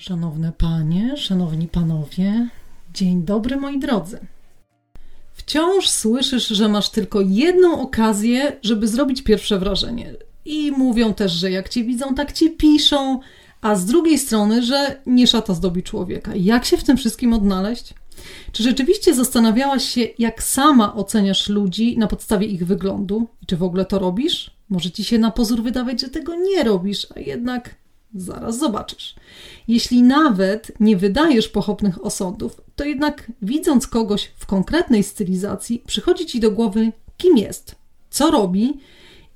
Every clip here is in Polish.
Szanowne panie, szanowni panowie, dzień dobry moi drodzy. Wciąż słyszysz, że masz tylko jedną okazję, żeby zrobić pierwsze wrażenie. I mówią też, że jak cię widzą, tak ci piszą, a z drugiej strony, że nie szata zdobi człowieka. Jak się w tym wszystkim odnaleźć? Czy rzeczywiście zastanawiałaś się, jak sama oceniasz ludzi na podstawie ich wyglądu? Czy w ogóle to robisz? Może ci się na pozór wydawać, że tego nie robisz, a jednak zaraz zobaczysz. Jeśli nawet nie wydajesz pochopnych osądów, to jednak widząc kogoś w konkretnej stylizacji, przychodzi ci do głowy, kim jest, co robi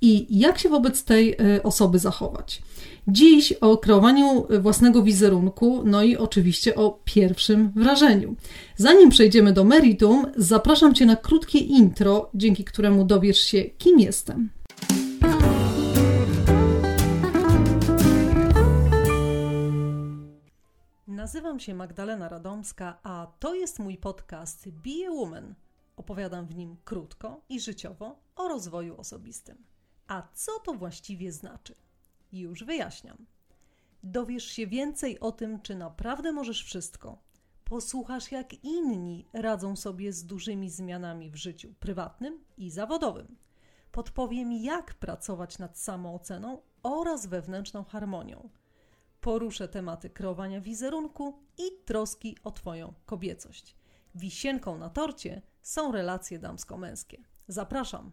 i jak się wobec tej e, osoby zachować. Dziś o kreowaniu własnego wizerunku, no i oczywiście o pierwszym wrażeniu. Zanim przejdziemy do meritum, zapraszam Cię na krótkie intro, dzięki któremu dowiesz się, kim jestem. Nazywam się Magdalena Radomska, a to jest mój podcast Be a Woman. Opowiadam w nim krótko i życiowo o rozwoju osobistym. A co to właściwie znaczy? Już wyjaśniam. Dowiesz się więcej o tym, czy naprawdę możesz wszystko. Posłuchasz, jak inni radzą sobie z dużymi zmianami w życiu prywatnym i zawodowym. Podpowiem, jak pracować nad samooceną oraz wewnętrzną harmonią. Poruszę tematy kreowania wizerunku i troski o Twoją kobiecość. Wisienką na torcie są relacje damsko-męskie. Zapraszam!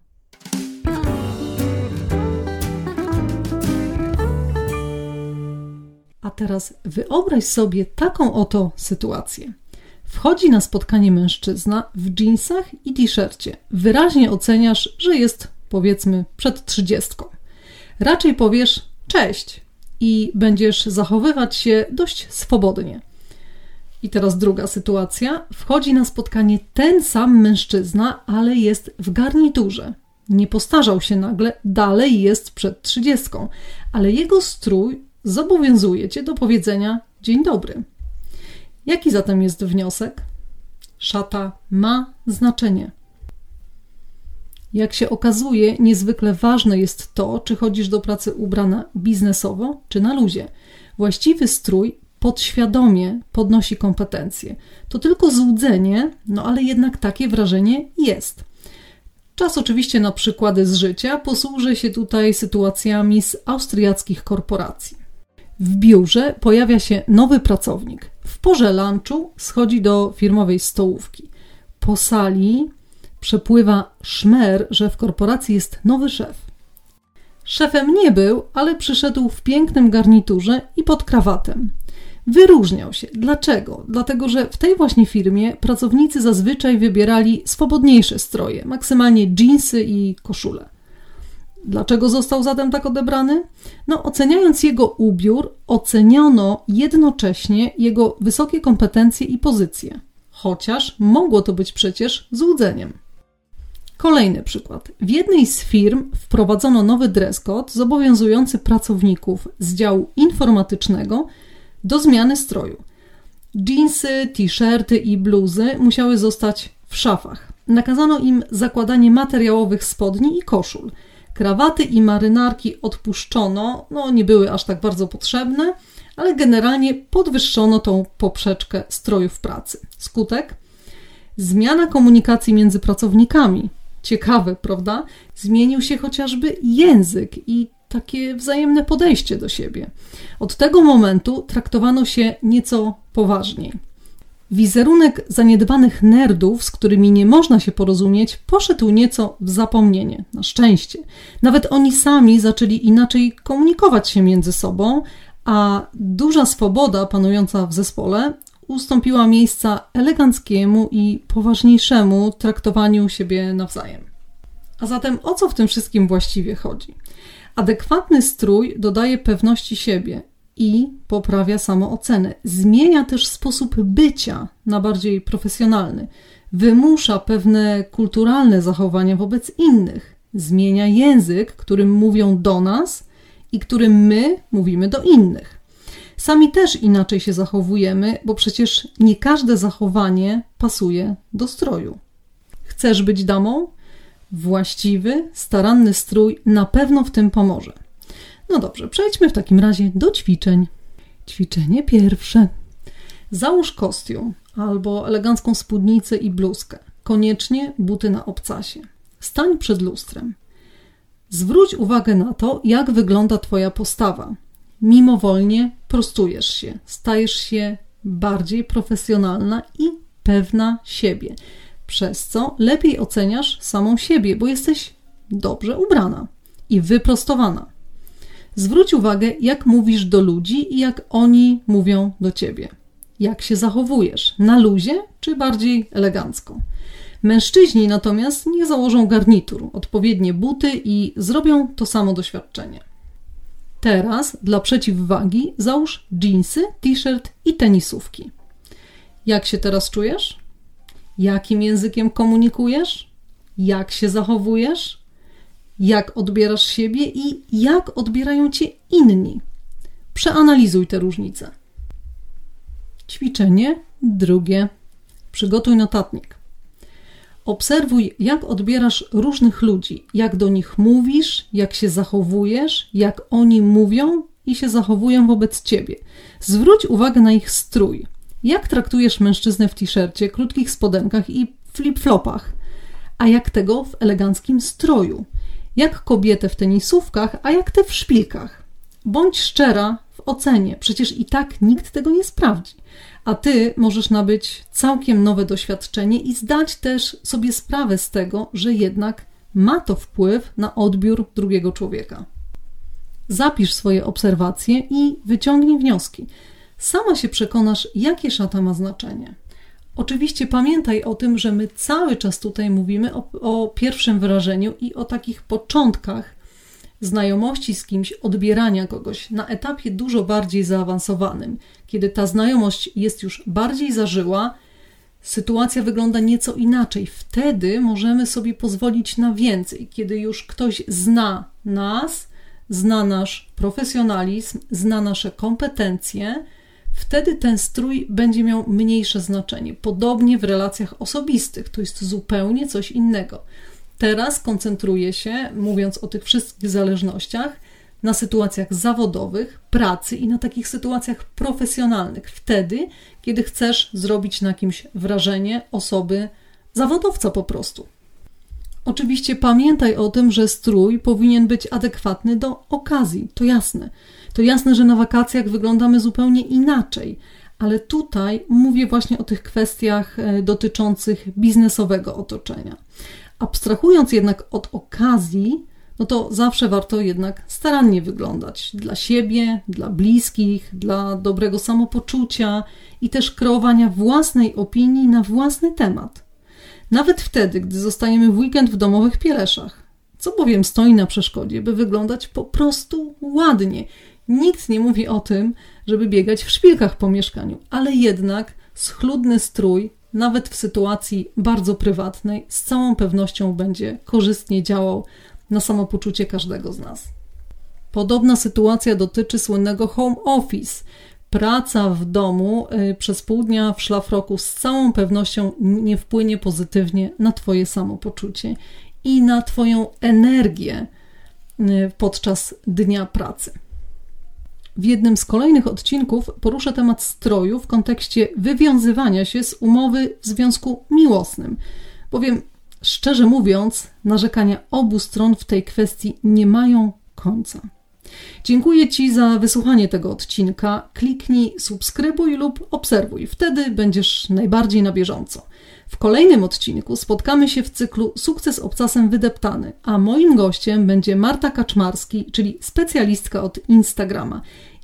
A teraz wyobraź sobie taką oto sytuację. Wchodzi na spotkanie mężczyzna w dżinsach i t-shircie. Wyraźnie oceniasz, że jest powiedzmy przed trzydziestką. Raczej powiesz cześć i będziesz zachowywać się dość swobodnie. I teraz druga sytuacja. Wchodzi na spotkanie ten sam mężczyzna, ale jest w garniturze. Nie postarzał się nagle, dalej jest przed trzydziestką, ale jego strój zobowiązuje cię do powiedzenia dzień dobry. Jaki zatem jest wniosek? Szata ma znaczenie. Jak się okazuje, niezwykle ważne jest to, czy chodzisz do pracy ubrana biznesowo, czy na luzie. Właściwy strój podświadomie podnosi kompetencje. To tylko złudzenie, no ale jednak takie wrażenie jest. Czas oczywiście na przykłady z życia. Posłużę się tutaj sytuacjami z austriackich korporacji. W biurze pojawia się nowy pracownik. W porze lunchu schodzi do firmowej stołówki. Po sali przepływa szmer, że w korporacji jest nowy szef. Szefem nie był, ale przyszedł w pięknym garniturze i pod krawatem. Wyróżniał się. Dlaczego? Dlatego, że w tej właśnie firmie pracownicy zazwyczaj wybierali swobodniejsze stroje, maksymalnie dżinsy i koszule. Dlaczego został zatem tak odebrany? No, oceniając jego ubiór, oceniono jednocześnie jego wysokie kompetencje i pozycje, chociaż mogło to być przecież złudzeniem. Kolejny przykład. W jednej z firm wprowadzono nowy dress code zobowiązujący pracowników z działu informatycznego do zmiany stroju. Jeansy, t-shirty i bluzy musiały zostać w szafach. Nakazano im zakładanie materiałowych spodni i koszul. Krawaty i marynarki odpuszczono, no nie były aż tak bardzo potrzebne, ale generalnie podwyższono tą poprzeczkę strojów pracy. Skutek? Zmiana komunikacji między pracownikami. Ciekawe, prawda? Zmienił się chociażby język i takie wzajemne podejście do siebie. Od tego momentu traktowano się nieco poważniej. Wizerunek zaniedbanych nerdów, z którymi nie można się porozumieć, poszedł nieco w zapomnienie. Na szczęście. Nawet oni sami zaczęli inaczej komunikować się między sobą, a duża swoboda panująca w zespole ustąpiła miejsca eleganckiemu i poważniejszemu traktowaniu siebie nawzajem. A zatem o co w tym wszystkim właściwie chodzi? Adekwatny strój dodaje pewności siebie i poprawia samoocenę. Zmienia też sposób bycia na bardziej profesjonalny. Wymusza pewne kulturalne zachowania wobec innych. Zmienia język, którym mówią do nas i którym my mówimy do innych. Sami też inaczej się zachowujemy, bo przecież nie każde zachowanie pasuje do stroju. Chcesz być damą? Właściwy, staranny strój na pewno w tym pomoże. No dobrze, przejdźmy w takim razie do ćwiczeń. Ćwiczenie pierwsze. Załóż kostium albo elegancką spódnicę i bluzkę. Koniecznie buty na obcasie. Stań przed lustrem. Zwróć uwagę na to, jak wygląda Twoja postawa. Mimowolnie prostujesz się, stajesz się bardziej profesjonalna i pewna siebie, przez co lepiej oceniasz samą siebie, bo jesteś dobrze ubrana i wyprostowana. Zwróć uwagę, jak mówisz do ludzi i jak oni mówią do ciebie. Jak się zachowujesz? Na luzie czy bardziej elegancko? Mężczyźni natomiast nie założą garnitur, odpowiednie buty i zrobią to samo doświadczenie. Teraz dla przeciwwagi załóż dżinsy, t-shirt i tenisówki. Jak się teraz czujesz? Jakim językiem komunikujesz? Jak się zachowujesz? Jak odbierasz siebie i jak odbierają cię inni? Przeanalizuj te różnice. Ćwiczenie drugie. Przygotuj notatnik. Obserwuj, jak odbierasz różnych ludzi, jak do nich mówisz, jak się zachowujesz, jak oni mówią i się zachowują wobec ciebie. Zwróć uwagę na ich strój. Jak traktujesz mężczyznę w t-shircie, krótkich spodenkach i flip-flopach, a jak tego w eleganckim stroju? Jak kobietę w tenisówkach, a jak te w szpilkach? Bądź szczera ocenie, przecież i tak nikt tego nie sprawdzi a ty możesz nabyć całkiem nowe doświadczenie i zdać też sobie sprawę z tego, że jednak ma to wpływ na odbiór drugiego człowieka. Zapisz swoje obserwacje i wyciągnij wnioski. Sama się przekonasz, jakie szata ma znaczenie. Oczywiście pamiętaj o tym, że my cały czas tutaj mówimy o, o pierwszym wyrażeniu i o takich początkach znajomości z kimś, odbierania kogoś na etapie dużo bardziej zaawansowanym, kiedy ta znajomość jest już bardziej zażyła, sytuacja wygląda nieco inaczej. Wtedy możemy sobie pozwolić na więcej, kiedy już ktoś zna nas, zna nasz profesjonalizm, zna nasze kompetencje. Wtedy ten strój będzie miał mniejsze znaczenie. Podobnie w relacjach osobistych, to jest zupełnie coś innego. Teraz koncentruję się, mówiąc o tych wszystkich zależnościach, na sytuacjach zawodowych, pracy i na takich sytuacjach profesjonalnych. Wtedy, kiedy chcesz zrobić na kimś wrażenie osoby zawodowca po prostu. Oczywiście pamiętaj o tym, że strój powinien być adekwatny do okazji. To jasne. To jasne, że na wakacjach wyglądamy zupełnie inaczej, ale tutaj mówię właśnie o tych kwestiach e, dotyczących biznesowego otoczenia. Abstrahując jednak od okazji, no to zawsze warto jednak starannie wyglądać dla siebie, dla bliskich, dla dobrego samopoczucia i też kreowania własnej opinii na własny temat. Nawet wtedy, gdy zostajemy w weekend w domowych pieleszach. Co bowiem stoi na przeszkodzie, by wyglądać po prostu ładnie. Nikt nie mówi o tym, żeby biegać w szpilkach po mieszkaniu, ale jednak schludny strój nawet w sytuacji bardzo prywatnej, z całą pewnością będzie korzystnie działał na samopoczucie każdego z nas. Podobna sytuacja dotyczy słynnego home office. Praca w domu y, przez pół dnia w szlafroku z całą pewnością nie wpłynie pozytywnie na Twoje samopoczucie i na Twoją energię y, podczas dnia pracy. W jednym z kolejnych odcinków poruszę temat stroju w kontekście wywiązywania się z umowy w związku miłosnym, bowiem szczerze mówiąc, narzekania obu stron w tej kwestii nie mają końca. Dziękuję Ci za wysłuchanie tego odcinka. Kliknij subskrybuj lub obserwuj, wtedy będziesz najbardziej na bieżąco. W kolejnym odcinku spotkamy się w cyklu Sukces obcasem wydeptany, a moim gościem będzie Marta Kaczmarski, czyli specjalistka od Instagrama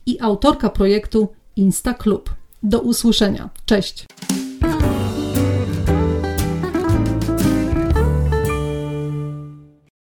i autorka projektu Insta Club. Do usłyszenia. Cześć!